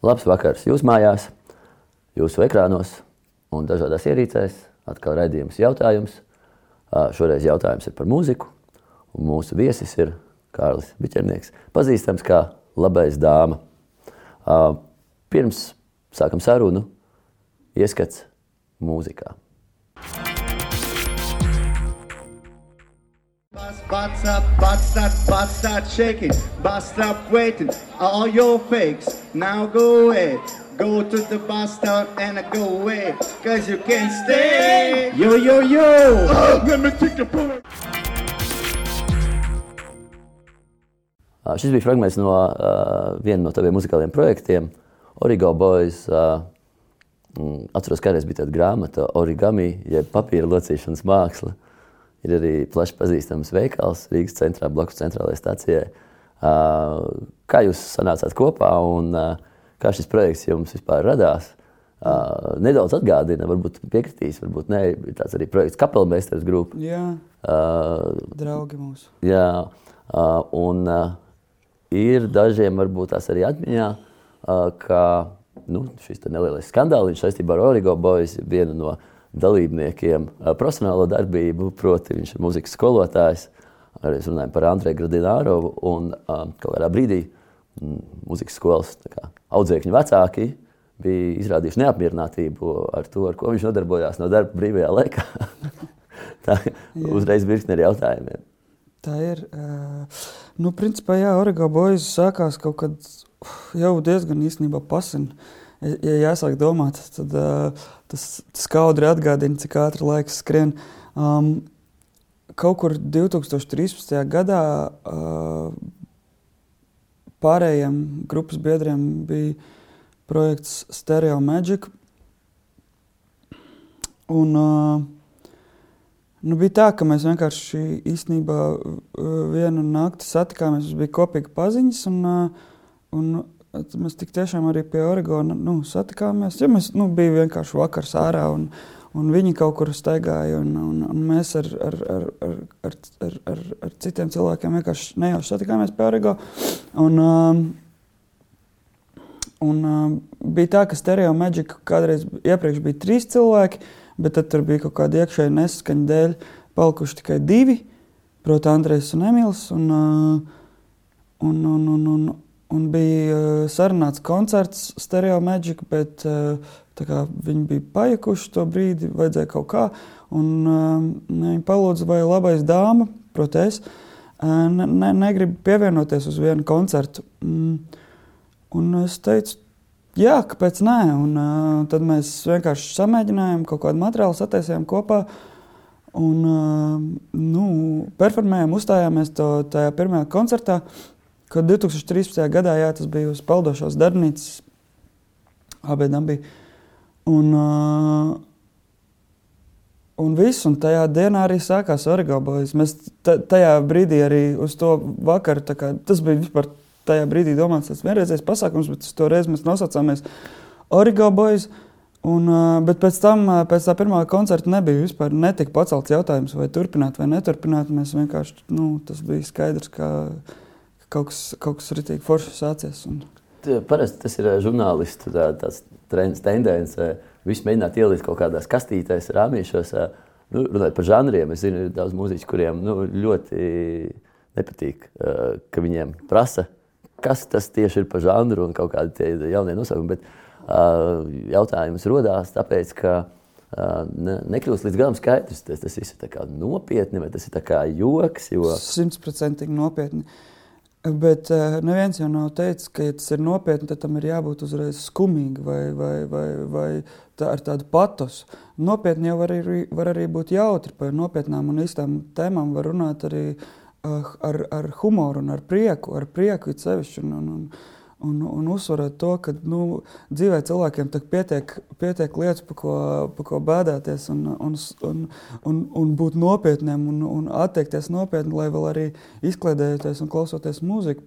Labs vakars jūsu mājās, jūsu ekrānos un dažādās ierīcēs. Atkal redzējums jautājums. Šoreiz jautājums ir par mūziku. Mūsu viesis ir Kārlis Biķernieks, pazīstams kā labais dāma. Pirms sākam sarunu, ieskats mūzikā. Butts up, butts start, butts start shaking. Bus stop waiting. All your fakes. Now go away. Go to the bus stop and go away. Cause you can't stay. Yo, yo, yo. Oh, let me take a pull. Šis bija fragments no uh, viena no taviem muzikāliem projektiem, Origo Boys. Uh, atceros, ka kādreiz bija tāda grāmata, Origami, jeb papīra locīšanas māksla. Uh, Ir arī plaši pazīstams veikals Rīgas centrā, blakus centrālajai stācijai. Kā jūs sanācāt kopā un kā šis projekts jums vispār radās? Uh, nedaudz atgādina, varbūt piekritīs, varbūt nē, ir tāds arī projekts Kapelmeistars grupa. Jā, uh, draugi mūsu. Jā, uh, un uh, ir dažiem varbūt tās arī atmiņā, uh, ka nu, šis nelielais skandāls saistībā ar Origo Boys ir viena no uh, dalībniekiem profesionālo darbību, proti, viņš ir muzikas skolotājs. Arī runājam par Andreju Gradinārovu. Un kādā brīdī muzikas skolas kā, audzēkņu vecāki bija izrādījuši neapmierinātību ar to, ar ko viņš nodarbojās no darba brīvajā laikā. Tā uzreiz virkne ar jautājumiem. Tā ir. Nu, principā, jā, Origo Boys sākās kaut kad jau diezgan īstenībā pasen. Ja jāsāk domāt, tad uh, tas, tas kaudri atgādina, cik ātri laiks skrien. Um, kaut kur 2013. gadā uh, pārējiem grupas biedriem bija projekts Stereo Magic. Un, uh, nu bija tā, ka mēs vienkārši īstenībā vienu nakti satikāmies, mums bija kopīga paziņas. Un, un Mēs tik tiešām arī pie Oregona nu, satikāmies. Ja mēs nu, bijām vienkārši vakars ārā un, un viņi kaut kur staigāja. Un, un, un mēs ar, ar, ar, ar, ar, ar, ar, citiem cilvēkiem vienkārši nejauši satikāmies pie Oregona. Un, um, un um, bija tā, ka Stereo Magic kādreiz iepriekš bija trīs cilvēki, bet tad tur bija kaut kāda iekšēja nesaskaņa dēļ palikuši tikai divi. Proti, Andrejs un Emīls. Un, uh, un, un, un, un, Un bija uh, sarunāts koncerts Stereo Magic, bet uh, viņi bija pajukuši to brīdi, vajadzēja kaut kā. Un, uh, viņi palūdza, vai labais dāma, protams, uh, ne, ne, negrib pievienoties uz vienu koncertu. Mm. Un es teicu, jā, kāpēc nē? Un, uh, tad mēs vienkārši samēģinājām, kaut kādu materiālu sataisījām kopā. Un, uh, nu, performējām, uzstājāmies to tajā pirmajā koncertā. Kad 2013. gadā jā, tas bija uz peldošās darbnīcas, abiem bija. Un, uh, un viss, un tajā dienā arī sākās origobojas. Mēs tajā brīdī arī uz to vakaru, kā, tas bija vispār tajā brīdī domāts tas vienreizējs pasākums, bet toreiz mēs nosaucāmies origobojas. Un, bet pēc tam, pēc tā pirmā koncerta, nebija vispār netika pacelts jautājums, vai turpināt vai neturpināt. Mēs vienkārši, nu, tas bija skaidrs, ka kaut kas, kaut kas ritīgi forši sācies. Un... Parasti tas ir žurnālistu tā, tāds trends, tendence. Visu mēģināt ielikt kaut kādās kastītēs, rāmīšos. Nu, runājot par žanriem, es zinu, ir daudz mūziķu, kuriem nu, ļoti nepatīk, ka viņiem prasa, kas tas tieši ir par žanru un kaut kādi jaunie nosaukumi. Bet jautājums rodās tāpēc, ka ne, nekļūst līdz galam skaidrs, tas, tas ir nopietni vai tas ir joks. Simtprocentīgi jo... nopietni. Uh, Bet uh, neviens jau nav teicis, ka, ja tas ir nopietni, tad tam ir jābūt uzreiz skumīgi vai, vai, vai, vai tā, ar tādu patosu. Nopietni jau var arī, var arī būt jautri. Par nopietnām un īstām tēmām var runāt arī uh, ar, ar humoru un ar prieku, ar prieku it sevišķi. Un, un, un, un, un uzsverot to, ka nu, dzīvē cilvēkiem pietiek, pietiek lietas, par ko, pa ko bēdāties, un, un, un, un, un būt nopietniem un, un attiekties nopietni, lai vēl arī izklaidējoties un klausoties mūziku.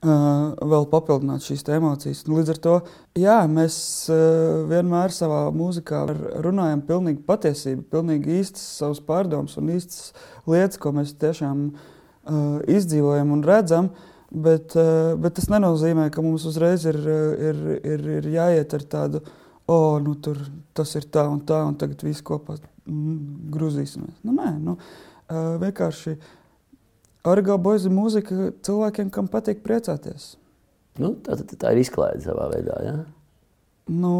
Uh, vēl papildināt šīs emocijas. Līdz ar to jā, mēs uh, vienmēr savā mūzikā runājam pilnīgi patiesību, pilnīgi īstas savas pārdomas un īstas lietas, ko mēs tiešām uh, izdzīvojam un redzam. Uh, Bet, uh, bet tas nenozīmē, ka mums uzreiz ir, ir, ir, ir jāiet ar tādu, oh, nu, tur tas ir tā un tā, un tagad viss kopā mm, grūzīsimies. Nu, nē, nu, uh, vienkārši origā boizi mūzika cilvēkiem, kam patīk priecāties. Nu, tā, tā, tā ir izklaide savā veidā. Ja? Nu,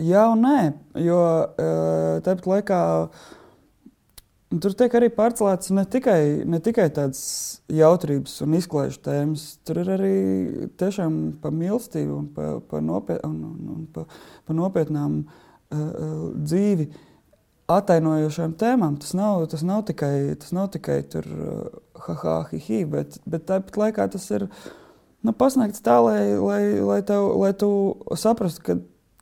jā, un nē, jo uh, tāpat laikā. Tur tiek arī pārcelēts ne tikai, ne tikai tādas jautrības un izklaides tēmas, tur ir arī tiešām par mīlestību un par pa nopiet, un, un, un pa, pa nopietnām uh, dzīvi attainojošām tēmām. Tas nav, tas nav tikai, tas nav tikai tur, uh, ha, ha, hi, hi, bet, bet tāpat laikā tas ir nu, pasniegts tā, lai, lai, lai, tev, lai tu saprastu, ka,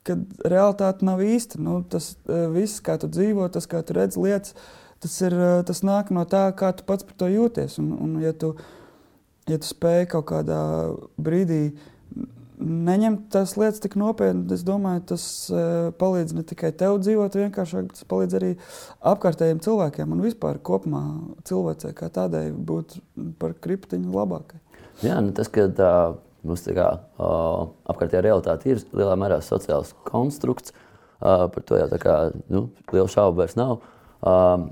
ka realitāte nav īsta. Nu, tas uh, viss, kā tu dzīvo, tas, kā tu redz lietas tas, ir, eh, tas nāk no tā, kā tu pats par to jūties. Un, un ja, tu, ja tu spēj kaut kādā brīdī neņemt tās lietas tik nopietni, es domāju, tas uh, palīdz ne tikai tev dzīvot vienkāršāk, bet tas palīdz arī apkārtējiem cilvēkiem un vispār kopumā cilvēcei kā tādai būt par kriptiņu labākai. Jā, nu tas, ka tā, tā kā uh, apkārtējā realitāte ir lielā mērā sociāls konstrukts, uh, par to jau tā kā nu, liela šaubu vairs nav. Uh, Uh,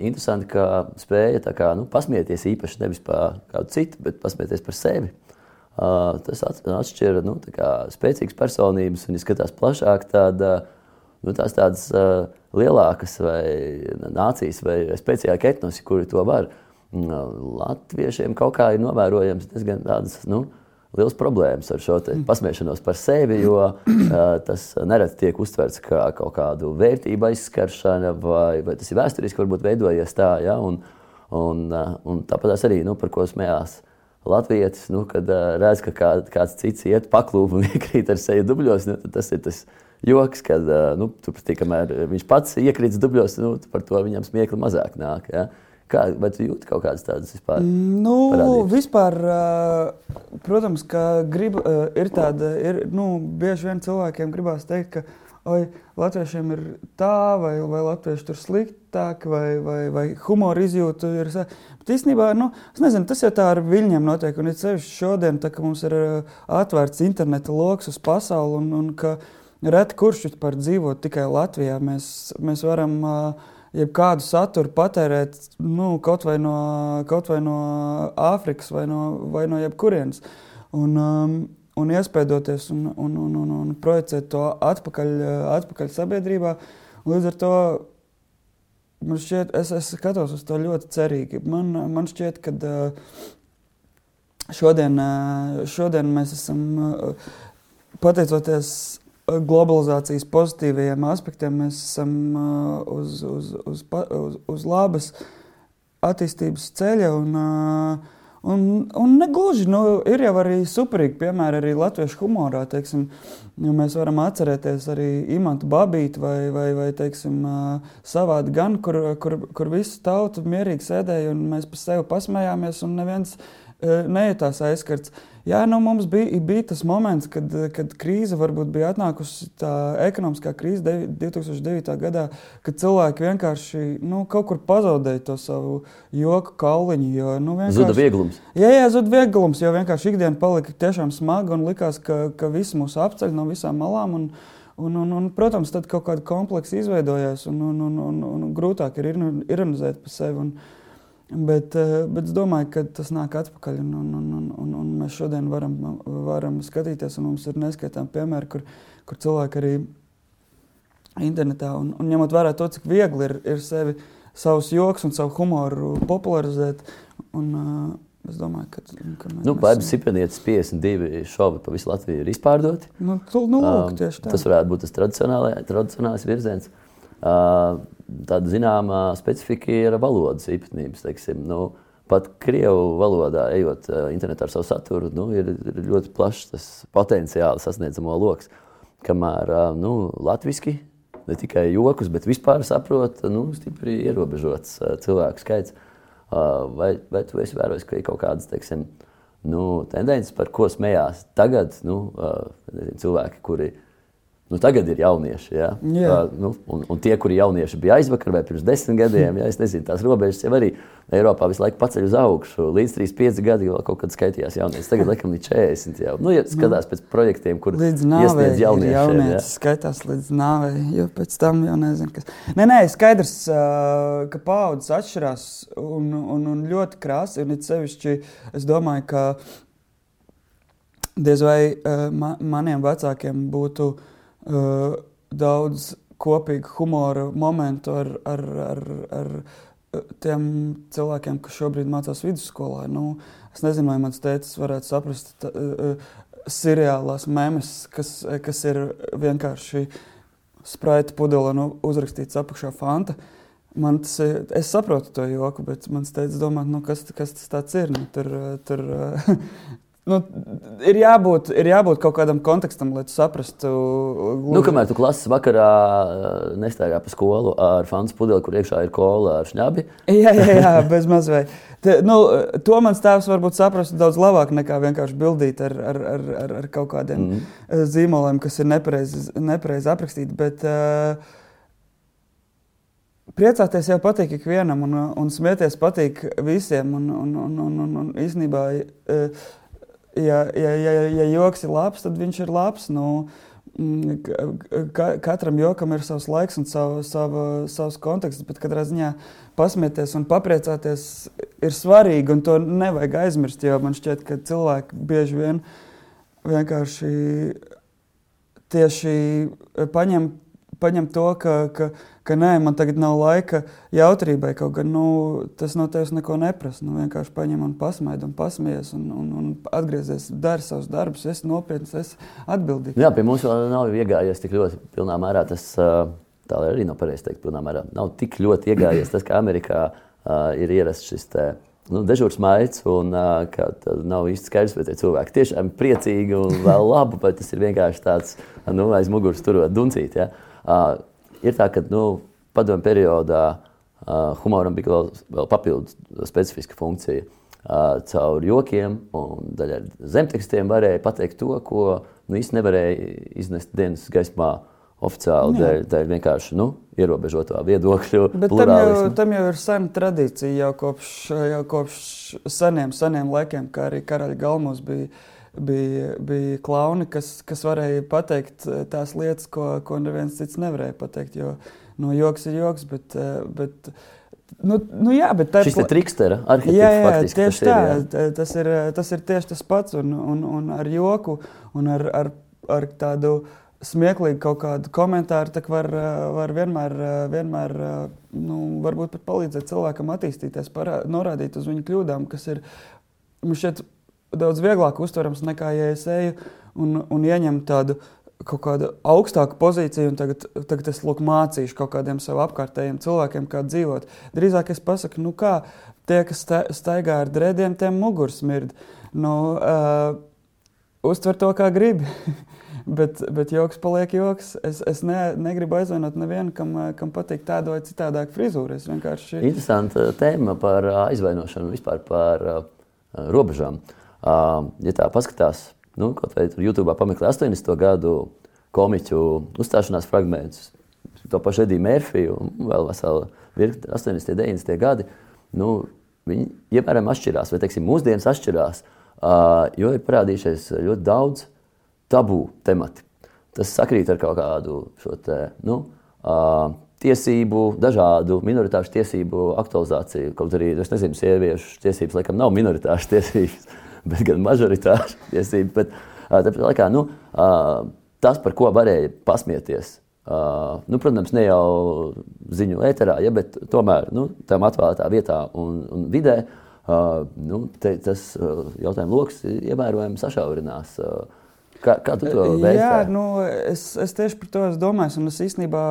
interesanti, ka spēja kā, nu, pasmieties īpaši nevis par kādu citu, bet pasmieties par sevi. Uh, tas atšķir nu, spēcīgas personības, un, ja skatās plašāk, tad uh, nu, tās tādas uh, lielākas vai nācijas vai spēcīgākie etnosi, kuri to var. Uh, latviešiem kaut kā ir novērojams diezgan tādas. Nu, uh, liels problēmas ar šo pasmiešanos par sevi, jo uh, tas nereti tiek uztverts kā kaut kādu vērtību aizskaršana, vai, vai tas ir vēsturiski varbūt veidojies tā. Ja? Un, un, uh, un tāpat arī, nu, par ko smējās Latvijas, nu, kad uh, redz, ka kā, kāds cits iet paklūp un iekrīt ar seju dubļos, nu, tas ir tas joks, kad uh, nu, tur, kamēr viņš pats iekrīt dubļos, nu, par to viņam smiekli mazāk nāk. Ja? Kā, vai tu jūti kaut kādas tādas vispār? Nu, parādības? vispār, protams, ka grib, ir tāda, ir, nu, bieži vien cilvēkiem gribās teikt, ka oi, latviešiem ir tā, vai, vai latvieši tur sliktāk, vai, vai, vai humora izjūta ir. Bet īstenībā, nu, nezinu, tas jau tā ar viļņiem notiek, un ir sevišķi šodien, tā, ka mums ir atvērts interneta lokus uz pasauli, un, un ka reti kurš vispār dzīvo tikai Latvijā. Mēs, mēs varam uh, jebkādu saturu patērēt nu, kaut, vai no, kaut vai no Āfrikas vai no, vai no jebkurienes. Un, um, un iespēdoties un, un, un, un, un projicēt to atpakaļ, atpakaļ sabiedrībā. Līdz ar to man šķiet, es, es skatos uz to ļoti cerīgi. Man, man šķiet, ka uh, šodien, uh, šodien mēs esam uh, pateicoties globalizācijas pozitīvajiem aspektiem mēs esam uh, uz, uz, uz, uz, uz labas attīstības ceļa. Un, uh, un, un negluži, nu, ir jau arī superīgi piemēri arī latviešu humorā. Teiksim, mēs varam atcerēties arī imantu babīti vai, vai, vai teiksim, uh, savādi gan, kur, kur, kur visu tautu mierīgi sēdēja un mēs pa sevi pasmējāmies un neviens nejūtās aizskarts. Jā, nu, mums bija, bija tas moments, kad, kad krīze varbūt bija atnākusi tā ekonomiskā krīze 2009. gadā, kad cilvēki vienkārši nu, kaut kur pazaudēja to savu joku kauliņu. Jo, nu, zuda vieglums. Jā, jā, zuda vieglums, jo vienkārši ikdiena palika tiešām smaga un likās, ka, ka visi mūs apceļ no visām malām. Un, Un, un, un, protams, tad kaut kāda kompleksa izveidojās, un, un, un, un, un grūtāk ir ironizēt par sevi. Un, Bet, eh, bet es domāju, ka tas nāk atpakaļ. Un, un, un, un, un mēs šodien varam, varam skatīties, un mums ir neskaitām piemēri, kur, kur cilvēki arī internetā, un, un ņemot vērā to, cik viegli ir, ir sevi, savus joks un savu humoru popularizēt. Un, uh, Es domāju, ka, ka mēs. Nu, Bārbas Sipenietes 52 šovi pa visu Latviju ir izpārdoti. Nu, tu, nu, lūk, tā. Tas varētu būt tas tradicionālais virziens. Uh, tāda zināmā specifika ir valodas īpatnības. Teiksim, nu, pat krievu valodā, ejot uh, internetā ar savu saturu, nu, ir, ir ļoti plašs tas potenciāli sasniedzamo lokus. Kamēr uh, nu, latviešu ne tikai jokus, bet vispār saprot, nu, stipri ierobežots uh, cilvēku skaits. Vai, vai tu esi vērojis, ka ir kaut kādas teiksim, nu, tendences, par ko smējās tagad nu, cilvēki, kuri Nu, tagad ir jaunieši. Ja? Jā. Uh, nu, un, un tie, kuri jaunieši bija aizvakar vai pirms desmit gadiem, ja es nezinu, tās robežas jau arī Eiropā visu laiku paceļ uz augšu. Līdz 35 gadi vēl kaut kad skaitījās jaunieši. Tagad laikam ir 40. Jau. Nu, ja skatās pēc projektiem, kur iesniedz ir jauniešiem. jaunietis, Ja? skaitās līdz nāvei, jo pēc tam jau nezinu, kas. Nē, nē, skaidrs, ka paudzes atšķirās un, un, un ļoti krāsi. Un it sevišķi es domāju, ka diez vai ā, ma, maniem vecākiem būtu uh, daudz kopīgu humora momentu ar, ar, ar, ar tiem cilvēkiem, kas šobrīd mācās vidusskolā. Nu, es nezinu, vai mans tēvs varētu saprast. Tā, ā, seriālās memes, kas, kas ir vienkārši spraita pudelē nu, uzrakstīts apakšā fanta. Man tas ir, es saprotu to joku, bet man teica, domāt, nu, kas, kas tas ir. Nu, tur, tur, nu, ir, jābūt, ir jābūt kaut kādam kontekstam, lai tu saprastu. Nu, kamēr tu klases vakarā uh, nestaigā pa skolu ar fanu pudeli, kur iekšā ir kola ar šņabi, Jā, jā, jā bez mazliet. Nu, to mans tēvs varbūt saprastu daudz labāk nekā vienkārši bildīt ar, ar, ar, ar, ar kaut kādiem mm. zīmoliem, kas ir nepareizi nepareiz aprakstīti. Bet, uh, Priecāties jau patīk ikvienam, un, un smieties patīk visiem. Un, un, un, un, un, un īsnībā, uh, ja, ja, ja, ja joks ir labs, tad viņš ir labs. Nu, mm, ka, katram jokam ir savs laiks un savu, savu, savs konteksts, bet katrā ziņā pasmieties un papriecāties ir svarīgi, un to nevajag aizmirst. Jo man šķiet, ka cilvēki bieži vien vienkārši tieši paņem, paņem to, ka, ka, ka nē, man tagad nav laika jautrībai. Kaut gan nu, tas no tevis neko neprasa. Nu, vienkārši paņem un pasmaidi un pasmies un, un, un atgriezies, dari savus darbus, es nopietns, es atbildīgs. Jā, pie mums vēl nav iegājies tik ļoti pilnā mērā. Tas tā arī nav pareizi teikt, pilnā mērā. Nav tik ļoti iegājies tas, ka Amerikā uh, ir ierasts šis te, nu, dežūrs maigs, un uh, ka nav īsti skaidrs, vai tie cilvēki tiešām ir priecīgi un vēl labi, vai tas ir vienkārši tāds nu, aiz muguras turot duncīt. Ja? Uh, ir tā, ka nu, padomu periodā uh, humoram bija vēl, vēl papildus specifiska funkcija. Uh, caur jokiem un daļai zemtekstiem varēja pateikt to, ko nu, īstenībā nevarēja iznest dienas gaismā oficiāli, dēļ, dēļ vienkārši nu, ierobežotā viedokļu Bet tam jau, tam jau ir sena tradīcija, jau kopš, jau kopš seniem, seniem laikiem, kā arī karaļa galmos bija, bija, bija klauni, kas, kas varēja pateikt eh, tās lietas, ko, ko neviens cits nevarēja pateikt. Jo no joks ir joks, bet. eh, bet Nu, nu jā, bet tā ir trikstera arhitekts. Jā, jā faktiski, tieši tas ir, tā. jā. Tā- Tas ir, tas ir tieši tas pats. Un, un, un ar joku un ar, ar, ar tādu smieklīgu kaut kādu komentāru var, var vienmēr, vienmēr nu, varbūt pat palīdzēt cilvēkam attīstīties, parā, norādīt uz viņu kļūdām, kas ir šeit daudz vieglāk uztverams nekā ja es eju un, un ieņemu tādu kaut kādu augstāku pozīciju, un tagad, tagad es lūk, mācīšu kaut kādiem sev apkārtējiem cilvēkiem, kā dzīvot. Drīzāk es pasaku, nu kā tie, kas sta- staigā ar drēdiem, tiem muguras smird. Nu, uh, uztver to, kā gribi. bet, bet joks paliek joks. Es, es ne, negribu aizvainot nevienu, kam, kam patīk tāda vai citādāka frizūra. Vienkārši. Interesanta tēma par aizvainošanu, vispār par uh, robežām. Uh, ja tā paskatās, nu, kaut vai tur YouTube pameklē 80. gadu komiķu uzstāšanās fragmentus, to pašu Ediju Mērfiju un vēl veselu virkni 80. un 90. gadi, nu, viņi ievērojami atšķirās, vai teiksim, mūsdienas atšķirās, jo ir parādījušies ļoti daudz tabū temati. Tas sakrīt ar kaut kādu šo te, nu, tiesību, dažādu minoritāšu tiesību aktualizāciju. Kaut arī, es nezinu, sieviešu tiesības laikam nav minoritāšu tiesības, bet gan mažoritāšu tiesības. Bet, uh, tāpēc, laikā, nu, uh, tas, par ko varēja pasmieties, uh, nu, protams, ne jau ziņu ēterā, ja, bet tomēr nu, tam atvēlētā vietā un, un vidē, uh, nu, te, tas uh, jautājumu lokus ievērojami sašaurinās. Uh, Kā, kā tu to vērtē? Jā, nu, es, es tieši par to domājis. Un es īstenībā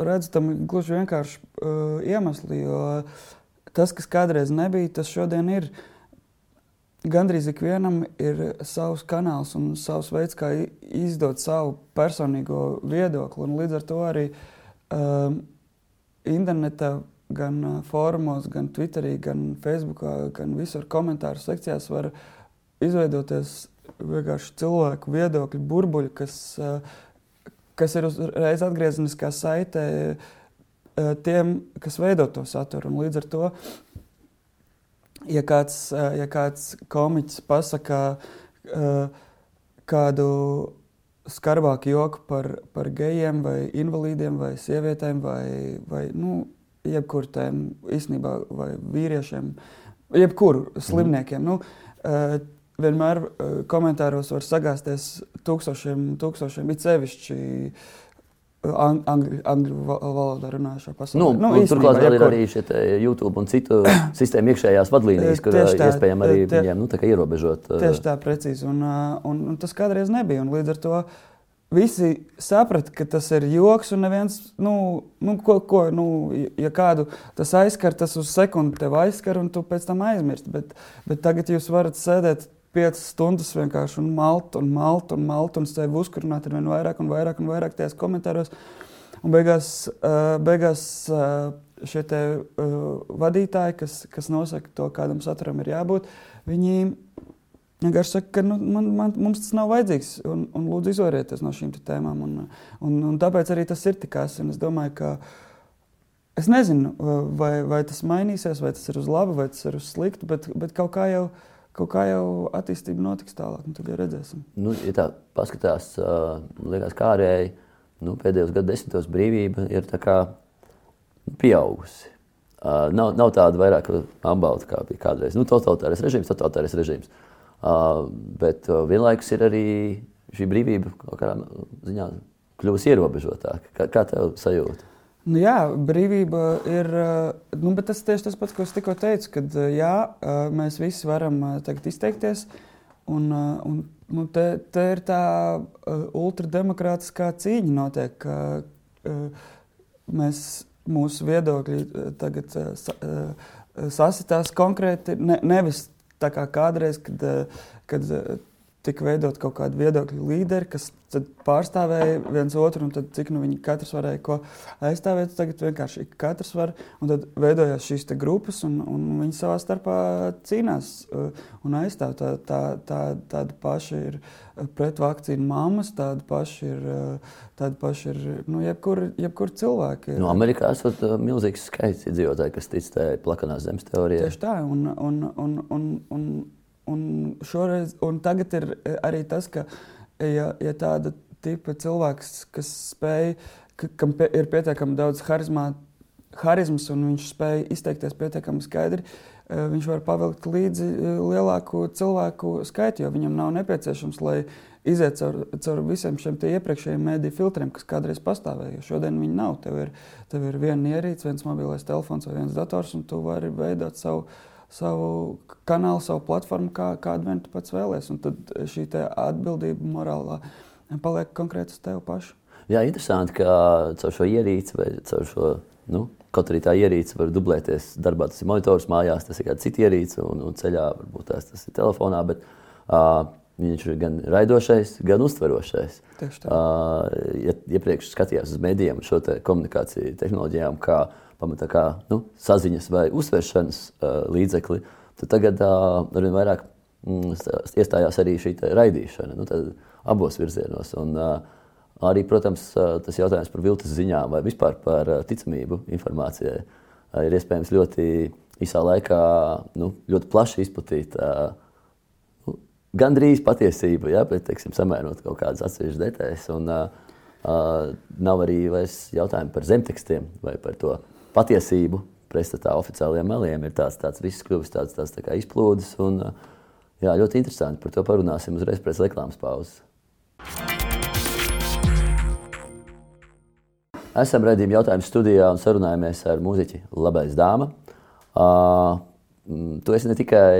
redzu tam gluži vienkārši uh, iemeslu. Jo tas, kas kādreiz nebija, tas šodien ir. Gandrīz ikvienam ir savs kanāls un savs veids, kā izdot savu personīgo viedokli. Un līdz ar to arī um, internetā, gan uh, fórumos, gan Twitterī, gan Facebookā, gan visur komentāru sekcijās var izveidoties vienkārši cilvēku viedokļu burbuļi, kas, uh, kas ir uzreiz atgriezeniskā saite uh, tiem, kas veido to saturu. Un līdz ar to, ja kāds, uh, ja kāds komiķis pasaka uh, kādu skarbāku joku par, par gejiem, vai invalīdiem, vai sievietēm, vai, vai nu, jebkuriem tēm, īstenībā, vai vīriešiem, jebkuru slimniekiem. Mm. Nu, uh, vienmēr uh, komentāros var sagāzties tūkstošiem, tūkstošiem it sevišķi. Ang angļu, angļu valodā runājošā pasaulē. Nu, nu, Turklāt vēl ir arī YouTube un citu sistēmu iekšējās vadlīnijas, kur iespējams arī tie, viņiem nu, ierobežot. Tieši tā, precīzi. Un, un, un tas kādreiz nebija. Un līdz ar to visi saprata, ka tas ir joks, un neviens, nu, nu, ko, ko, nu ja kādu tas aizskar, tas uz sekundi tev aizskar, un tu pēc tam aizmirsti. Bet, bet tagad jūs varat sēdēt piecas stundas vienkārši un malt, un malt, un malt, un sevi uzkurināt ar vien vairāk un vairāk un vairāk tajās komentāros. Un beigās, uh, beigās uh, šie te, uh, vadītāji, kas, kas nosaka to, kādam saturam ir jābūt, viņi vienkārši saka, ka nu, man, man, mums tas nav vajadzīgs. Un, un lūdzu, izvairieties no šīm tēmām. Un, un, un tāpēc arī tas ir tik asi. Es domāju, ka es nezinu, vai, vai tas mainīsies, vai tas ir uz labu, vai tas ir uz sliktu, bet, bet kaut kā jau. Kaut kā jau attīstība notiks tālāk, un tad jau redzēsim. Nu, ja tā paskatās, uh, liekas, kā ārēji nu, pēdējos gadu desmitos brīvība ir nu, pieaugusi. Uh, nav, nav tāda vairāk ambalta, kā bija kādreiz. Nu, totalitārais režīms, totalitārais režīms. Uh, bet uh, vienlaikus ir arī šī brīvība kaut kādā ziņā kļuvusi ierobežotāka. Kā, kā tev sajūta? Nu, jā, brīvība ir. Uh, nu, tas tieši tas pats, ko es tikko teicu, kad jā, mēs visi varam tagad izteikties. Un, un, nu, te, te ir tā ultrademokrātiskā cīņa, notiek, ka mēs, mūsu viedokļi tagad sasitās konkrēti, ne, nevis tā kā kādreiz, kad, eh, kad eh, tika veidot kaut kādi viedokļu līderi, kas pārstāvēja viens otru, un tad, cik nu viņi katrs varēja ko aizstāvēt. Tagad vienkārši katrs var, un tad veidojās šīs grupas, un, un viņi savā starpā cīnās uh, un aizstāv. Tā, tā, tā, tāda paša ir pret vakcīnu mammas, tāda paša ir, uh, tāda paša ir nu, jebkur, jebkur cilvēki. No Amerikā esat uh, milzīgs skaits iedzīvotāji, kas tic tai plakanās zemes teorijai. Tieši tā, un, un, un, un, un Un, šoreiz, un tagad ir e, arī tas, ka ja, ja tāda tipa cilvēks, kas spēj, ka, kam pie, ir pietiekami daudz harizmā, harizmas un viņš spēj izteikties pietiekami skaidri, e, viņš var pavilkt līdzi e, lielāku cilvēku skaitu, jo viņam nav nepieciešams, lai iziet caur, caur visiem šiem iepriekšējiem mēdīju filtriem, kas kādreiz pastāvēja. Šodien viņi nav. Tev ir, tev ir viena ierīce, viens mobilais telefons vai viens dators, un tu vari veidot savu savu kanālu, savu platformu, kā, kādu vien tu pats vēlēsies. Un tad šī atbildība morālā paliek konkrēti uz tevi pašu. Jā, interesanti, ka caur šo ierīci vai caur šo. Nu, Kaut arī tā ierīce var dublēties darbā, tas ir monitors mājās, tas ir kāda cita ierīce, un, un ceļā varbūt tās, tas ir telefonā. Bet, uh, Viņš ir gan raidošais, gan uztverošais. Tieši tā. Uh, ja iepriekš skatījās uz medijiem, šo te komunikāciju tehnoloģijām, kā uh, pamatā kā nu, saziņas vai uzsvēršanas līdzekli, tad tagad arvien vairāk mm, iestājās arī šī raidīšana nu, abos virzienos. Un, arī, protams, tas jautājums par viltus ziņām vai vispār par ticamību informācijai ir iespējams ļoti īsā laikā nu, ļoti plaši izplatīt. Nu, Gan drīz patiesību, ja, bet teiksim, samērot kaut kādas atsevišķas detaļas. Un, uh, nav arī jautājumu par zemtekstiem vai par to patiesību pretstatā oficiālajiem meliem ir tāds, tāds viss kļuvis tāds, tāds tā izplūdes. Un, jā, ļoti interesanti. Par to parunāsim uzreiz pēc reklāmas pauzes. Esam redzējumi jautājumu studijā un sarunājamies ar mūziķi Labais Dāma. Uh, tu esi ne tikai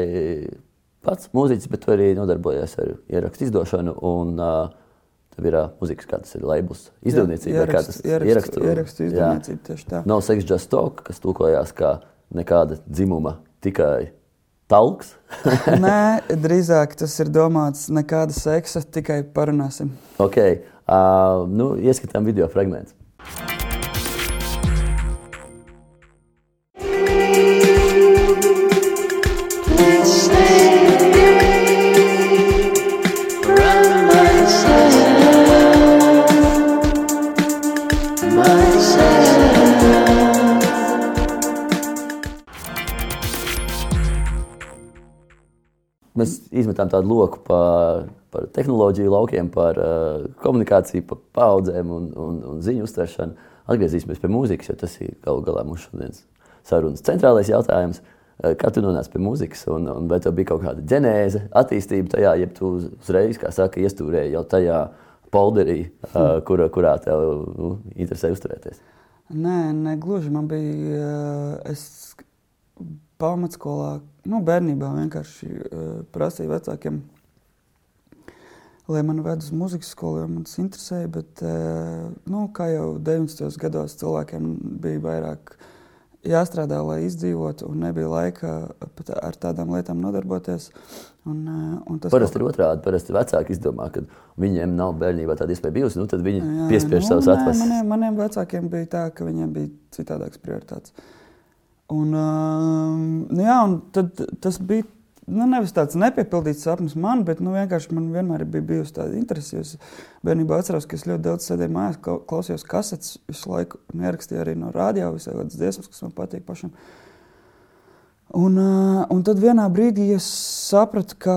pats mūziķis, bet arī nodarbojies ar ierakstu izdošanu. Un, uh, Tev ir uh, mūzikas, kā tas ir labels, izdevniecība, kā tas ir ierakstu, ierakstu izdevniecība. Tieši tā. Nav sex just talk, kas tulkojās kā nekāda dzimuma, tikai talks. Nē, drīzāk tas ir domāts nekāda seksa, tikai parunāsim. Ok, uh, nu, ieskatām video fragmentus. Izmetām tādu loku par, par tehnoloģiju laukiem, par uh, komunikāciju, par paudzēm un, un, un ziņu uztveršanu. Atgriezīsimies pie mūzikas, jo tas ir galu galā mūsu šodienas sarunas centrālais jautājums. Kā tu nonāci pie mūzikas, un, un vai tev bija kaut kāda ģenēze, attīstība tajā, ja tu uzreiz, kā saka, iestūrēji jau tajā polderī, uh, kur, kurā tev nu, interesē uzturēties? Nē, ne gluži. Man bija. Es pamatskolā, nu, bērnībā vienkārši uh, prasīju vecākiem, lai man ved uz muzikas skolu, jo man tas interesēja. Bet, uh, nu, kā jau 90. gados cilvēkiem bija vairāk jāstrādā, lai izdzīvotu, un nebija laika pat ar tādām lietām nodarboties. Un, un tas parasti ir otrādi. Parasti vecāki izdomā, ka viņiem nav bērnībā tāda iespēja bijusi, nu, tad viņi piespiež nu, savus atvases. Maniem, maniem vecākiem bija tā, ka viņiem bija citādākas prioritātes. Un, uh, nu jā, un tad, tas bija nu, nevis tāds nepiepildīts sapnis man, bet nu, vienkārši man vienmēr bija bijusi tāda interese. Es bērnībā atceros, ka es ļoti daudz sēdēju mājās, klausījos kasetes, visu laiku ierakstīju arī no rādio visai kādas dziesmas, kas man patīk pašam. Un, uh, un tad vienā brīdī es sapratu, ka,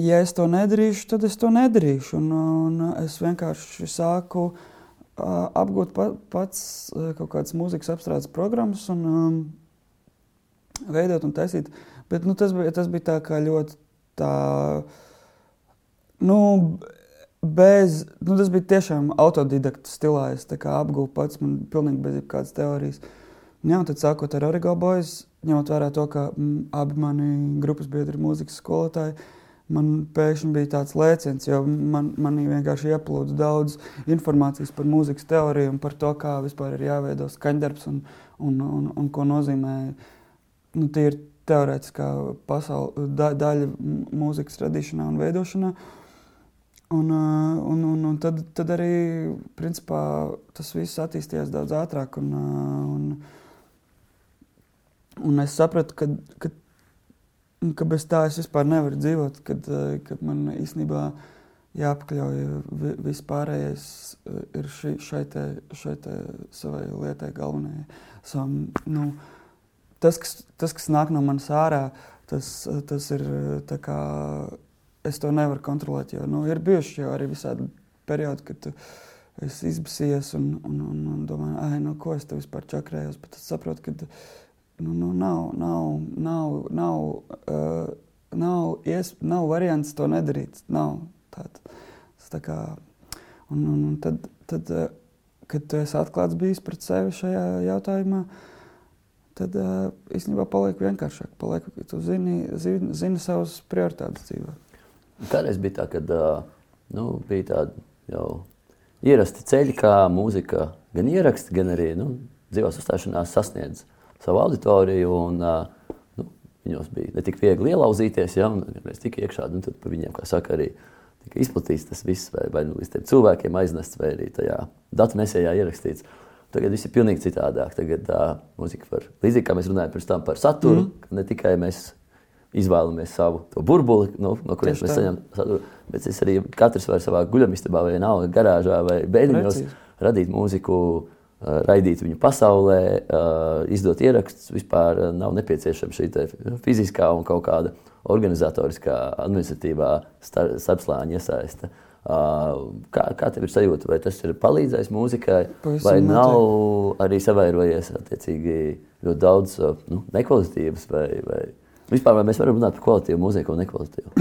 ja es to nedarīšu, tad es to nedarīšu. Un, un es vienkārši sāku uh, apgūt pa, pats kaut kādas mūzikas apstrādes programmas un um, veidot un taisīt. Bet nu, tas, bija, tas bija tā kā ļoti tā, nu, bez, nu, tas bija tiešām autodidakta stilā. Es apgūstu pats, man pilnīgi bez jebkādas teorijas. Jā, un tad sākot ar Origo Boys, ņemot vērā to, ka m, abi mani grupas biedri ir mūzikas skolotāji, uh, man pēkšņi bija tāds lēciens, jo man, manī vienkārši ieplūda daudz informācijas par mūzikas teoriju un par to, kā vispār ir jāveido skaņdarbs un, un, un, un ko nozīmē nu, tīri teorētiskā pasaule, da, daļa mūzikas radīšanā un veidošanā. Un, un, un, un tad, tad arī principā, tas viss attīstījās daudz ātrāk. Un, un, un es sapratu, ka, ka Un ka bez tā es vispār nevaru dzīvot, kad, eh, kad man īstenībā jāapkļauj viss pārējais eh, ir šī, šai, te, šai te savai lietai galvenajai. Savam, nu, tas, kas, tas, kas nāk no manas ārā, tas, tas ir tā kā es to nevaru kontrolēt, jo nu, ir bijuši jau arī visādi periodi, kad tu esi izbasies un, un, un, un domā, ah, nu, ko es te vispār čakrējos, bet es saprotu, ka nu, nu, nav, nav, nav, nav, uh, nav, ies, nav variants to nedarīt. Nav tāda. Tā kā, un, un, un tad, tad, uh, kad tu esi atklāts bijis pret sevi šajā jautājumā, tad uh, īstenībā paliek vienkāršāk. Paliek, tu zini, zini, zini savas prioritātes dzīvē. Kādreiz bija tā, kad uh, nu, bija tādi jau ierasti ceļi, kā mūzika gan ieraksti, gan arī nu, dzīvās uzstāšanās sasniedz savu auditoriju. Un, nu, viņos bija ne tik viegli ielauzīties, ja mēs tikām iekšā, un tad par viņiem, kā saka, arī tika izplatīts tas viss, vai, vai nu, līdz tiem cilvēkiem aiznests, vai arī tajā datu nesējā ierakstīts. Tagad viss ir pilnīgi citādāk. Tagad uh, mūzika var, līdzīgi kā mēs runājam pirms tam par saturu, mm. ne tikai mēs izvēlamies savu burbuli, no, no kurienes mēs saņemam saturu, bet es arī katrs var savā guļamistabā vai nav garāžā vai bēdiņos radīt mūziku raidīt viņu pasaulē, izdot ierakstus. Vispār nav nepieciešama šī fiziskā un kaut kāda organizatoriskā, administratīvā starpslāņa iesaiste. Kā, kā tev ir sajūta? Vai tas ir palīdzējis mūzikai, Pavisam vai nav notiek. arī savairojies attiecīgi ļoti daudz nu, nekvalitīvas vai, vai Vispār mēs varam runāt par kvalitīvu mūziku un nekvalitīvu.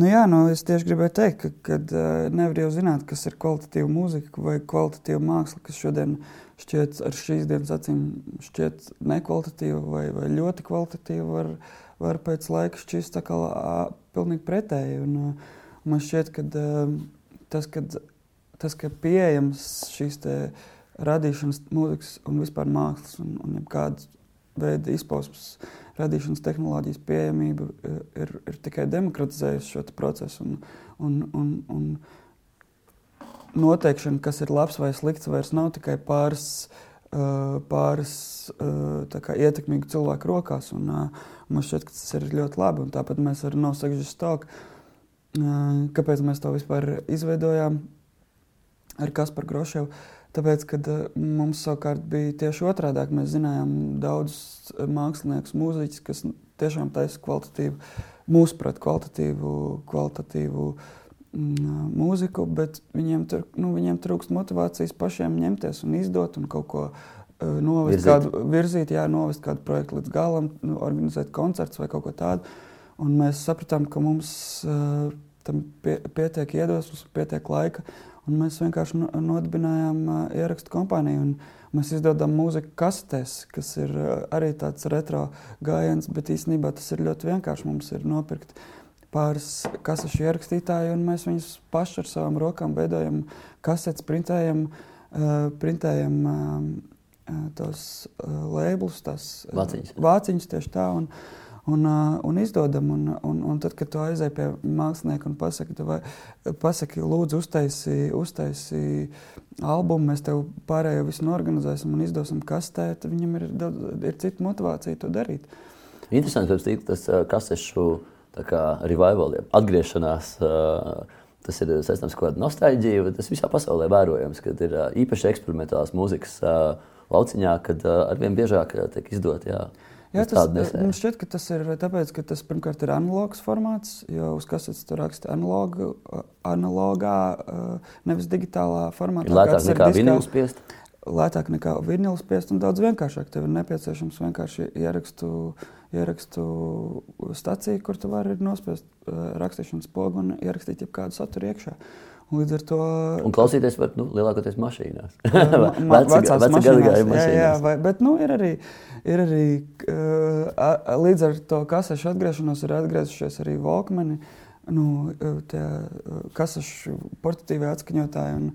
nu, jā, nu, es tieši gribēju teikt, ka kad, uh, nevar jau zināt, kas ir kvalitatīva mūzika vai kvalitatīva māksla, kas šodien šķiet ar šīs dienas acīm šķiet nekvalitatīva vai, vai ļoti kvalitatīva, var, var pēc laika šķist tā kā pilnīgi pretēji. Un, man šķiet, ka tas, kad, tas, ka pieejams šīs radīšanas, mūzikas un vispār mākslas un, un kādas veida izpausmes radīšanas tehnoloģijas pieejamība e, ir, ir tikai demokratizējusi šo procesu. Un, un, un, un noteikšana, kas ir labs vai slikts, vairs nav tikai pāris, pāris ietekmīgu cilvēku rokās. Un, man šķiet, ka tas ir ļoti labi. Tāpat mēs ar No Sagžas Stalku, kāpēc mēs to vispār izveidojām ar Kasparu Groševu, Tāpēc, kad mums savukārt bija tieši otrādi, mēs zinājām daudzus māksliniekus, mūziķus, kas tiešām taisa kvalitatīvu, mūsuprāt, kvalitatīvu, kvalitatīvu mm, mūziku, bet viņiem, tur, nu, viņiem trūkst motivācijas pašiem ņemties un izdot un kaut ko uh, novest, virzīt. kādu, virzīt, jā, novest kādu projektu līdz galam, nu, organizēt koncerts vai kaut ko tādu. Un mēs sapratām, ka mums uh, tam pie, pietiek iedvesmas, pietiek laika. Mēs vienkārši nodibinājām uh, ierakstu kompāniju. Mēs izdodam mūziku kastēs, kas ir uh, arī tāds retro gājiens, bet īstenībā tas ir ļoti vienkārši. Mums ir nopirkt pāris kasešu ierakstītāji, un mēs viņus paši ar savām rokām veidojam, kasetes, printējam, uh, printējam uh, tos uh, labelus, tās vāciņas. vāciņas tieši tā. Un, un, un izdodam. Un, un, un tad, kad tu aizej pie mākslinieka un pasaki, vai, pasaki lūdzu, uztaisi, uztaisi albumu, mēs tev pārējo visu norganizēsim un izdosim kastē, tad viņam ir, ir cita motivācija to darīt. Interesanti, ka tas kasešu revival, atgriešanās. Tas ir saistāms ar kaut kādu nostalģiju, bet tas visā pasaulē vērojams, kad ir īpaši eksperimentālās mūzikas lauciņā, kad arvien biežāk tiek izdot. Jā. Jā, tas man šķiet, ka tas ir tāpēc, ka tas pirmkārt ir analogs formāts, jo uz kasetes tur raksta analogu, analogā, nevis digitālā formātā. Ir lētāk nekā vinils spiest. Lētāk nekā vinils spiest un daudz vienkāršāk. Tev ir nepieciešams vienkārši ierakstu, ierakstu staciju, kur tu vari nospiest rakstīšanas pogu un ierakstīt jebkādu saturu iekšā. Līdz ar to. Un klausīties var nu, lielākoties mašīnās. Vecās mašīnās. Jā, jā, vai, bet nu, ir arī, ir arī uh, līdz ar to kasešu atgriešanos ir atgriezušies arī Volkmani. Nu, tie kasešu portatīvie atskaņotāji un,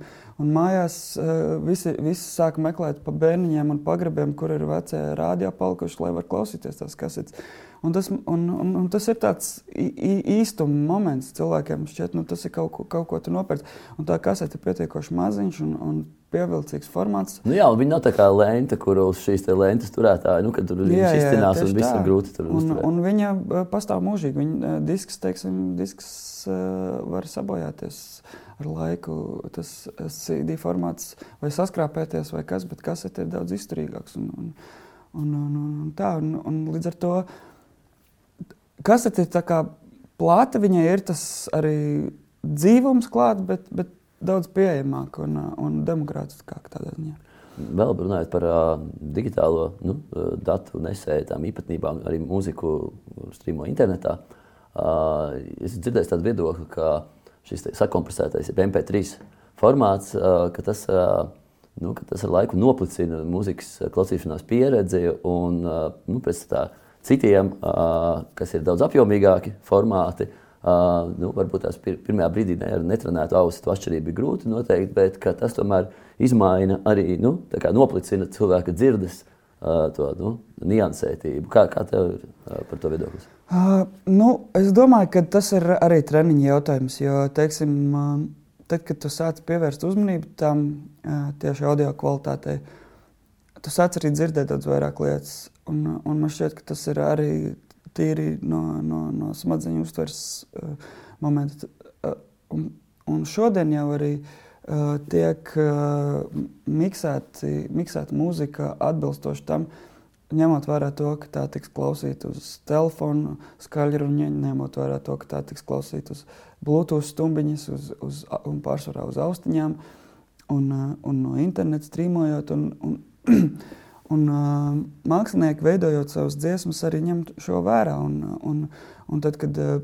un mājās uh, visi, visi sāk meklēt pa bērniņiem un pagrabiem, kur ir vecie rādio palikuši, lai var klausīties tās kasetes. Un tas, un, un, un tas ir tāds īstuma moments cilvēkiem. Šķiet, nu, tas ir kaut, ko, kaut ko tu nopērci. Un tā kasete ir pietiekoši maziņš un, un pievilcīgs formāts. Nu jā, viņi nav tā kā lente, kur uz šīs lentes turētāji, nu, kad tur viņš izcinās un viss ir grūti tur un, uzturēt. Un viņa pastāv mūžīgi. Viņa disks, teiksim, disks var sabojāties ar laiku. Tas CD formāts vai saskrāpēties vai kas, bet kasete ir daudz izturīgāks. Un, un, un, un, un, tā, un, un līdz ar to Kas tad ir tā kā plāta, viņai ir tas arī dzīvums klāts, bet, bet daudz pieejamāk un, un demokrātiskāk tādā ziņā. Vēl runājot par uh, digitālo nu, datu nesēju, tām īpatnībām, arī mūziku strīmo internetā. Uh, es dzirdēju tādu viedokli, ka šis sakompresētais MP3 formāts, uh, ka tas, uh, nu, ka tas ar laiku noplicina mūzikas klausīšanās pieredzi un uh, nu, pēc tā Citiem, kas ir daudz apjomīgāki formāti, nu, varbūt tās pir pirmajā brīdī ne, ar netrenētu ausi to atšķirību ir grūti noteikt, bet tas tomēr izmaina arī nu, noplicina cilvēka dzirdes to nu, niansētību. Kā, kā tev ir par to viedoklis? Uh, nu, es domāju, ka tas ir arī treniņa jautājums. Jo, teiksim, tad, kad tu sāc pievērst uzmanību tam tieši audio kvalitātei, tu sāc arī dzirdēt daudz vairāk lietas. Un, un man šķiet, ka tas ir arī tīri no, no, no smadzeņu uztveres uh, momenta. Uh, un, un šodien jau arī uh, tiek uh, miksēti, miksēta mūzika atbilstoši tam, ņemot vērā to, ka tā tiks klausīta uz telefona skaļruņa, ņemot vērā to, ka tā tiks klausīta uz Bluetooth stumbiņas uz, uz, un pārsvarā uz austiņām un, uh, un no interneta strīmojot. Un, un, Un, uh, mākslinieki, veidojot savas dziesmas, arī ņem šo vērā. Un, un, un tad, kad uh,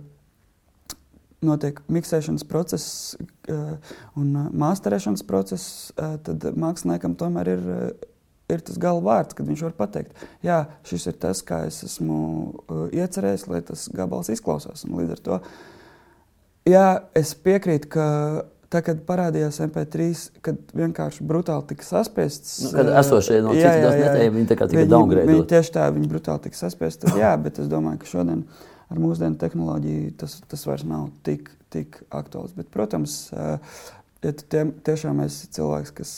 notiek miksēšanas process uh, un uh, mākslinieks process, uh, tad māksliniekam tomēr ir, uh, ir tas galvārds, kad viņš var pateikt, jā, šis ir tas, kā es esmu uh, iecerējis, lai tas gabals izklausās. Un līdz ar to jā, es piekrītu, ka Tā, kad parādījās MP3, kad vienkārši brutāli tika saspiests. Nu, kad esošie no citas netēji, viņi tā kā tika downgrade. Viņi tieši tā, viņi brutāli tika saspiesti. Tad, jā, bet es domāju, ka šodien ar mūsdienu tehnoloģiju tas, tas vairs nav tik, tik aktuāls. Bet, protams, ja tu tie, tiešām esi cilvēks, kas,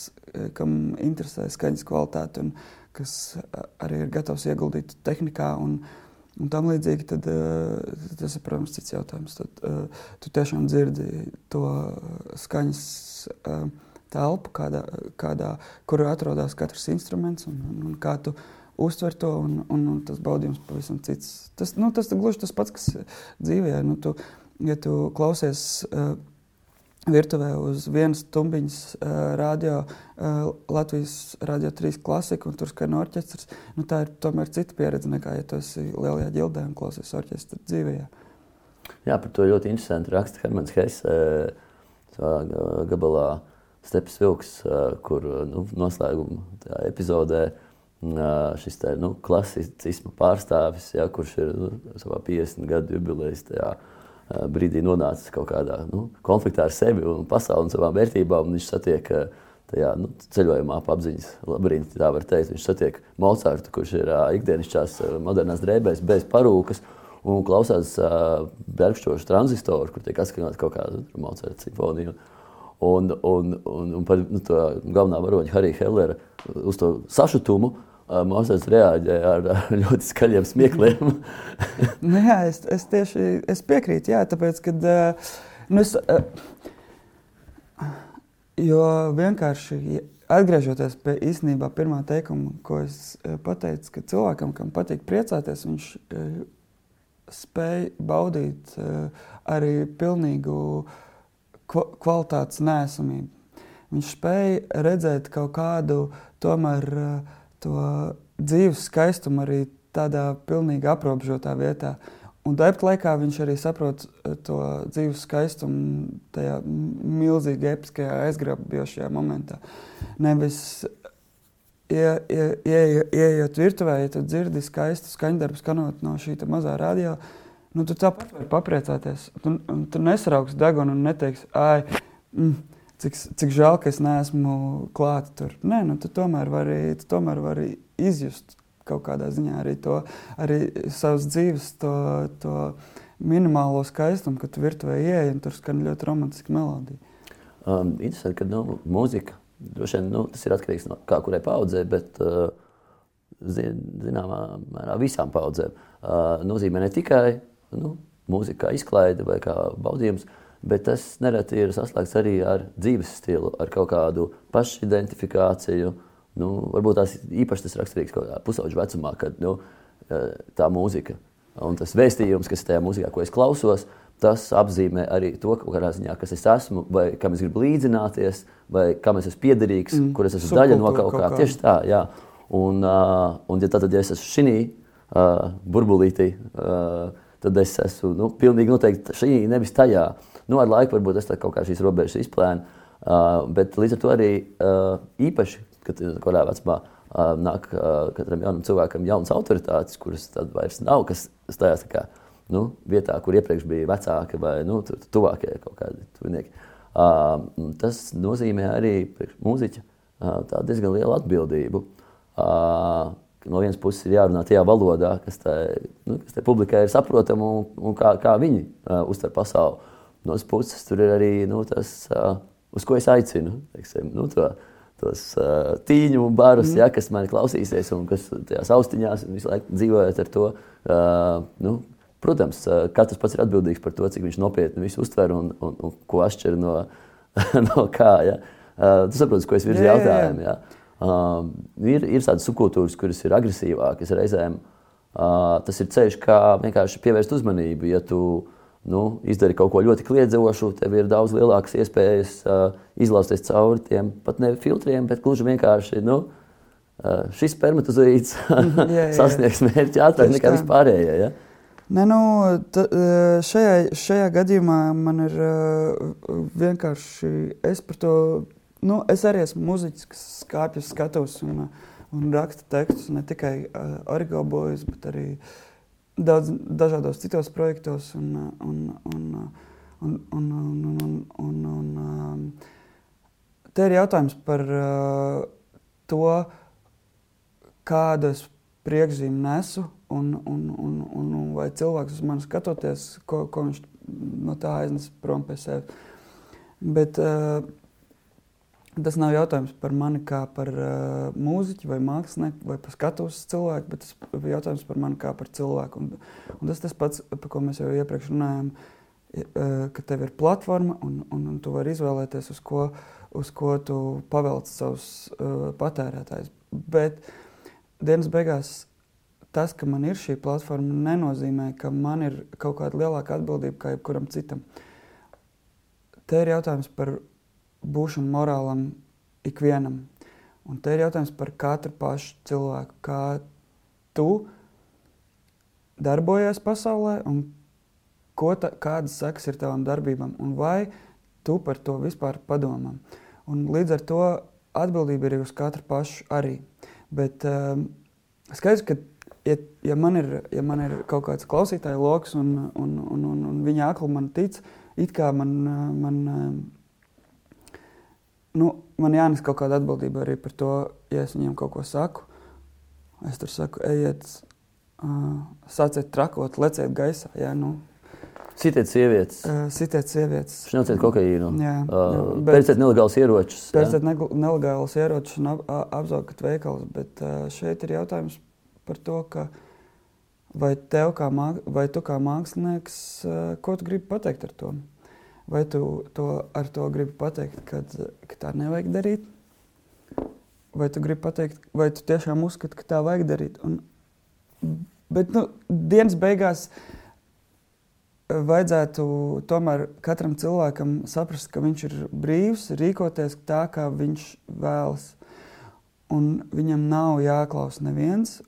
kam interesē skaņas kvalitāte un kas arī ir gatavs ieguldīt tehnikā un, un tam līdzīgi, tad uh, tas ir, protams, cits jautājums. Tad uh, tu tiešām dzirdi to skaņas uh, telpu, kādā, kādā, kur atrodas katrs instruments un, un, un kā tu uztver to. Un, un, un tas baudījums pavisam cits. Tas, nu, tas gluži tas pats, kas dzīvē. Nu, tu, ja tu klausies uh, virtuvē uz vienas tumbiņas uh, radio, uh, Latvijas radio 3 klasiku, un tur skan orķestris, nu, tā ir tomēr cita pieredze nekā, ja tu esi lielajā ģildē un klausies orķestra dzīvē. Jā, par to ļoti interesanti raksta Hermans Hesse savā gabalā Stepes Vilks, kur nu, noslēguma epizodē šis tā, nu, klasicisma pārstāvis, ja, kurš ir nu, savā 50 gadu jubilejas tajā brīdī nonācis kaut kādā nu, konfliktā ar sevi un pasauli un savām vērtībām. Viņš satiek tajā nu, ceļojumā apziņas labirintī, tā var teikt. Viņš satiek Mozartu, kurš ir ikdienišķās modernās drēbēs bez parūkas un klausās uh, bergšķošu transistoru, kur tiek atskaņot kaut kāda Mozarta simfonija. Un, un, un, un par nu, to galvenā varoņa Harija Hellera uz to sašutumu uh, Mozarts reaģēja ar, ar ļoti skaļiem smiekliem. nu, jā, es, es tieši es piekrītu, jā, tāpēc, kad nu es, jo vienkārši atgriežoties pie īstenībā pirmā teikuma, ko es pateicu, ka cilvēkam, kam patīk priecāties, viņš spēj baudīt arī pilnīgu kvalitātes nēsamību. Viņš spēja redzēt kaut kādu tomēr uh, to dzīves skaistumu arī tādā pilnīgi aprobežotā vietā. Un tāpat laikā viņš arī saprot eh, to dzīves skaistumu tajā milzīgi episkajā aizgrābjošajā momentā. Nevis Iejot virtuvē, ja tu dzirdi skaistu skaņdarbu skanot no šī mazā radio, nu, tu tāpat vari papriecāties. Tu, tu nesarauks degunu un neteiksi, ai, mm, cik, cik žēl, ka es neesmu klāta tur. Nē, nu, tu tomēr vari, tu tomēr vari izjust kaut kādā ziņā arī to, arī savas dzīves to, to minimālo skaistumu, kad tu virtuvē ieej un tur skan ļoti romantiska melodija. Um, interesanti, ka nu, mūzika Droši vien nu, tas ir atkarīgs no kā kurai paudzē, bet uh, zināmā mērā visām paudzēm uh, nozīmē ne tikai nu, mūzika kā izklaide vai kā baudījums, bet tas nereti ir saslēgts arī ar dzīves stilu, ar kaut kādu pašidentifikāciju. Nu, varbūt tās īpaši tas raksturīgs kaut kādā pusauģa vecumā, kad nu, uh, tā mūzika un tas vēstījums, kas ir tajā mūzikā, ko es klausos, uh, tas apzīmē arī to, ziņā, kas es esmu, vai kam es gribu līdzināties, vai kam es esmu piederīgs, mm. kur es esmu daļa no kaut, kaut kā. kā. Tieši tā, jā. Un, uh, un ja, tad, ja es esmu šī uh, burbulītī, uh, tad es esmu nu, pilnīgi noteikti šī, nevis tajā. Nu, ar laiku varbūt es kaut kā šīs robežas izplēnu, uh, bet līdz ar to arī uh, īpaši, kad kādā vecumā uh, nāk uh, katram jaunam cilvēkam jaunas autoritātes, kuras tad vairs nav, kas stājās tā kā nu, vietā, kur iepriekš bija vecāki vai nu, tuvākie kaut kādi tuvinieki. Uh, tas nozīmē arī mūziķa uh, diezgan lielu atbildību. Uh, no vienas puses ir jārunā tajā valodā, kas tai, nu, publikai ir saprotama un, un kā, kā viņi uh, uztver pasauli. No otras puses, tur ir arī nu, tas, uh, uz ko es aicinu. Teiksim, nu, to, tos uh, tīņu barus, mm. ja, kas man klausīsies un kas tajās austiņās visu laiku dzīvojot ar to. Uh, nu, Protams, katrs pats ir atbildīgs par to, cik viņš nopietni visu uztver un, un, un ko atšķir no, no kā. Ja. Tu saproti, ko es virzu jautājumu. Ja. Uh, ir, ir tādas subkultūras, kuras ir agresīvākas reizēm. Uh, tas ir ceļš, kā vienkārši pievērst uzmanību. Ja tu nu, izdari kaut ko ļoti kliedzošu, tev ir daudz lielākas iespējas uh, izlausties cauri tiem pat ne filtriem, bet gluži vienkārši nu, uh, šis spermatozoīds sasniegs mērķi ātrāk nekā vispārējie. Ja? Ne, nu, t, šajā, šajā gadījumā man ir vienkārši es to. Nu, es arī esmu mūziķis, kas kāpjas skatos un, un raksta tekstus ne tikai uh, origobojas, bet arī daudz, dažādos citos projektos. Un, un, un, un, un, un, un, un, un, um, te ir jautājums par uh, to, kādu es priekšzīmi nesu un, un, un, un, un vai cilvēks uz mani skatoties, ko, ko viņš no tā aiznes prom pie sevis. Bet uh, tas nav jautājums par mani kā par uh, mūziķu vai mākslinieku vai par skatuves cilvēku, bet tas ir jautājums par mani kā par cilvēku. Un, un tas tas pats, par ko mēs jau iepriekš runājām, uh, ka tev ir platforma un, un, un tu vari izvēlēties, uz ko, uz ko tu pavelc savus uh, patērētājus. Bet dienas beigās tas, ka man ir šī platforma, nenozīmē, ka man ir kaut kāda lielāka atbildība kā jebkuram citam. Te ir jautājums par būšanu morālam ikvienam. Un te ir jautājums par katru pašu cilvēku, kā tu darbojies pasaulē un ta, kādas sekas ir tavam darbībam un vai tu par to vispār padomā. Līdz ar to atbildība ir uz katru pašu arī. Bet um, skaidrs, ka ja, ja, man ir, ja man ir kaut kāds klausītāju lokus un, un, un, un, un viņa akli man tic, it kā man, man, nu, man jānes kaut kāda atbildība arī par to, ja es viņiem kaut ko saku. Es tur saku, ejiet, uh, sāciet trakot, leciet gaisā. Jā, nu, Sitiet sievietes. Uh, sitiet sievietes. Šņauciet kokaīnu. Jā, uh, pērciet nelegālus ieročus. Pērciet nelegālus ieročus un ap, apzaukat veikalu. Bet uh, šeit ir jautājums par to, ka vai, kā māk, vai tu kā mākslinieks, uh, ko tu gribi pateikt ar to? Vai tu to, ar to gribi pateikt, kad, ka tā nevajag darīt? Vai tu gribi pateikt, vai tu tiešām uzskati, ka tā vajag darīt? Un, bet nu, dienas beigās uh, vajadzētu tomēr katram cilvēkam saprast, ka viņš ir brīvs, rīkoties tā, kā viņš vēlas. Un viņam nav jāklausa neviens,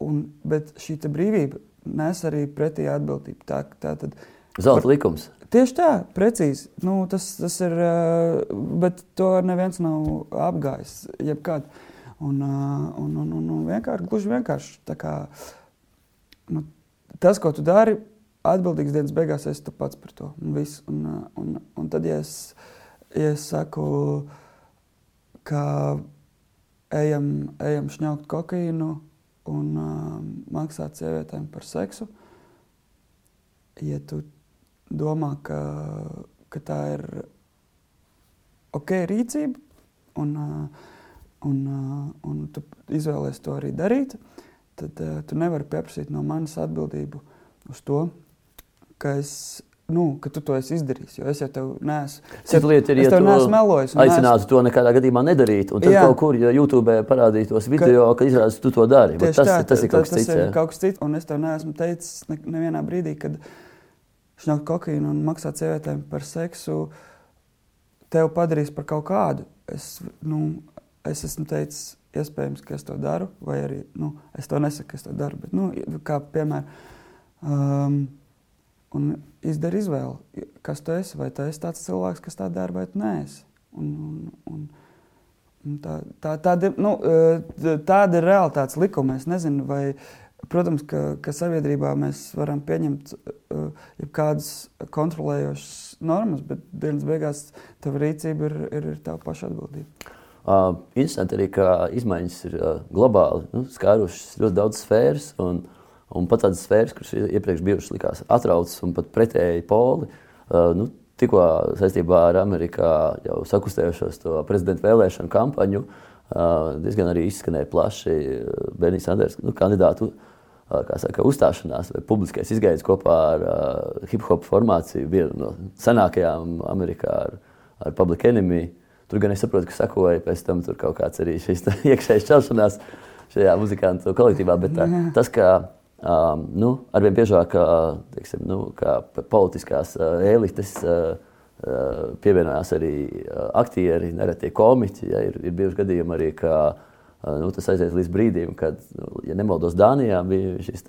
un, bet šī brīvība nes arī pretī atbildību. Tā, tā tad, Zelta likums. Tieši tā, precīzi. Nu, tas, tas ir, bet to neviens nav apgājis. Jebkad. Un, un, un, un, un vienkārši, gluži vienkārši kā, nu, tas, ko tu dari, atbildīgs dienas beigās esi tu pats par to. Un, viss. un, un, un tad, ja es, ja es saku, ka ejam, ejam šņaukt kokaīnu un uh, maksāt sievietēm par seksu, ja tu domā, ka, ka tā ir ok rīcība un, uh, un, uh, un tu izvēlēsies to arī darīt, tad uh, tu nevari pieprasīt no manis atbildību uz to, ka es nu, ka tu to esi izdarījis. Jo es jau tev neesmu. Cita lieta ir, ja tu melojis. Aicinātu neesmu... to nekādā gadījumā nedarīt. Un tad jā. kaut kur, ja YouTube parādītos video, ka, ka izrādās, tu to dari. Tas, tā, tas ir kaut kas cits. Tas ir kaut kas cits. Un es tev neesmu teicis ne, nevienā brīdī, kad šņaukt kokaīnu un maksāt sievietēm par seksu, tev padarīs par kaut kādu. Es, nu, es esmu teicis, iespējams, ka es to daru, vai arī nu, es to nesaku, ka es to daru. Bet, nu, kā piemēram, um, un izdara izvēli, kas tu esi. Vai tu esi tāds cilvēks, kas tā dara, vai nē. Un, un, un tā, tā, tāda, nu, eh, tāda ir realitātes likuma. Es nezinu, vai, protams, ka, ka sabiedrībā mēs varam pieņemt uh, jebkādas kontrolējošas normas, bet dienas beigās tava rīcība ir, ir, ir tava paša atbildība. Uh, interesanti arī, ka izmaiņas ir uh, globāli nu, skārušas ļoti daudz sfēras. Un, Un pat tādas sfēras, kuras iepriekš bijušas likās atraucas un pat pretēji poli, uh, nu, tikko saistībā ar Amerikā jau sakustējušos to prezidenta vēlēšanu kampaņu, uh, diezgan arī izskanēja plaši Bernijas Sanders nu, kandidātu saka, uzstāšanās vai publiskais izgājiens kopā ar uh, hip hop formāciju, vienu no senākajām Amerikā ar, ar Public Enemy. Tur gan es saprotu, ka sekoja pēc tam kaut kāds arī šis iekšējais čelšanās šajā muzikantu kolektīvā, bet tā, tas, ka Um, nu, arvien biežāk teiksim, nu, politiskās uh, elites uh, uh, pievienojās arī uh, aktieri, nereti komiķi. Ja, ir, ir bijuši gadījumi arī, ka uh, nu, tas aiziet līdz brīdim, kad, nu, ja nemaldos, Dānijā bija šis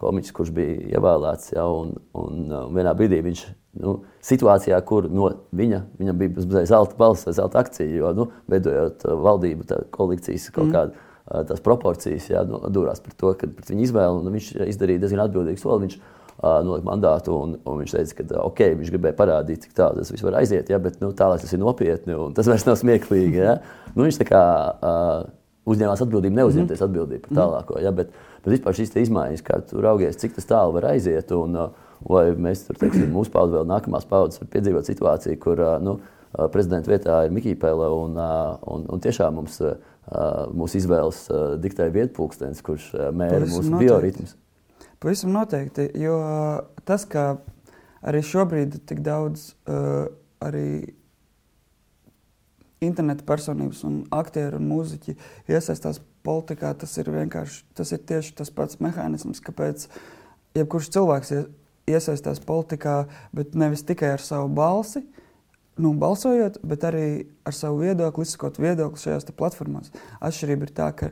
komiķis, kurš bija ievēlēts. Ja, un, un, un vienā brīdī viņš nu, situācijā, kur no viņa, viņam bija zelta balss vai zelta akcija, jo nu, veidojot valdību, koalīcijas kaut mm. kādu tās proporcijas jā, nu, durās par to, ka pret viņu izvēli, un viņš izdarīja diezgan atbildīgu soli. Viņš, nolika mandātu, un, un viņš teica, ka okay, viņš gribēja parādīt, cik tālu tas viss var aiziet, ja, bet nu, tālāk tas ir nopietni un tas vairs nav smieklīgi. Ja. Nu, viņš tā kā uh, uzņēmās atbildību, neuzņemties mhm. atbildību par tālāko. Ja, bet, bet vispār šīs izmaiņas, kā tu raugies, cik tas tālu var aiziet, un uh, vai mēs tur, teiksim, mūsu paudze vēl nākamās paudzes var piedzīvot situāciju, kur uh, nu, prezidenta vietā ir Mikija Pēle, un, uh, un, un tiešām mums. Uh, mūsu izvēles diktēja vietpūkstens, kurš mēra mūsu noteikti. bioritmus. Pavisam noteikti, jo tas, ka arī šobrīd tik daudz uh, arī interneta personības, un aktieri un mūziķi iesaistās politikā, tas ir vienkārši tas ir tieši tas pats mehānisms, kāpēc jebkurš cilvēks iesaistās politikā, bet nevis tikai ar savu balsi. Nu, balsojot, bet arī ar savu viedokli, izsakot viedokli šajās platformās. Atšķirība ir tā, ka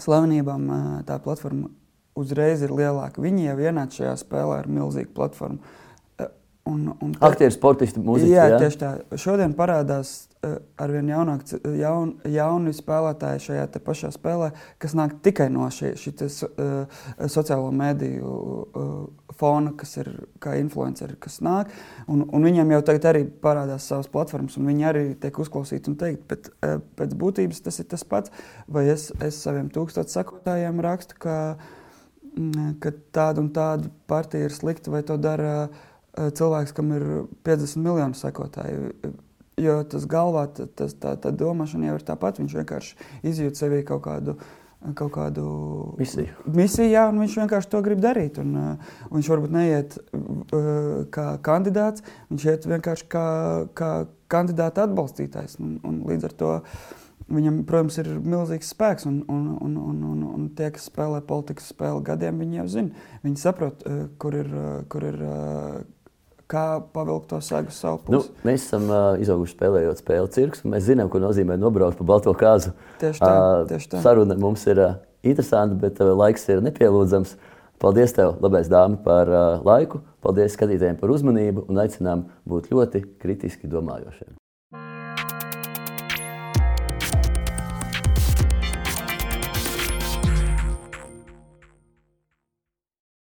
slavenībām tā platforma uzreiz ir lielāka. Viņi jau ienāca šajā spēlē ar milzīgu platformu. Un, un tā, Aktieri, sportisti, mūziķi. Jā, jā, tieši tā. Šodien parādās uh, arvien jaunāk, jaun, jauni spēlētāji šajā pašā spēlē, kas nāk tikai no šīs uh, sociālo mediju uh, fona, kas ir kā influenceri, kas nāk. Un, un viņiem jau tagad arī parādās savas platformas, un viņi arī tiek uzklausīti un teikt, bet uh, pēc būtības tas ir tas pats. Vai es, es saviem tūkstošiem sekotājiem rakstu, ka, mm, ka tāda un tāda partija ir slikta, vai to dara. Uh, Eh, cilvēks, kam ir 50 miljoni sekotāju. Jo tas galvā, tas, tā, tā domāšana jau ir tāpat. Viņš vienkārši izjūt sevī kaut kādu, kaut kādu misiju. misiju jā, viņš vienkārši to grib darīt. Un, uh, viņš varbūt neiet uh, kā kandidāts, viņš iet vienkārši kā, kā kandidāta atbalstītājs. Un, un līdz ar to viņam, protams, ir milzīgs spēks. Un, un, un, un, un, un tie, kas spēlē politikas spēli gadiem, viņi jau zina. Viņi saprot, uh, kur ir. Uh, kur ir uh, kā pavilkt to segu savu pusi. Nu, mēs esam uh, izauguši spēlējot spēli cirks, un mēs zinām, ko nozīmē nobraukt pa balto kāzu. Tieši tā. Uh, tieši tā. Saruna mums ir uh, interesanta, bet uh, laiks ir nepielūdzams. Paldies, tev, labais dāma, par uh, laiku. Paldies skatītājiem par uzmanību un aicinām būt ļoti kritiski domājošiem.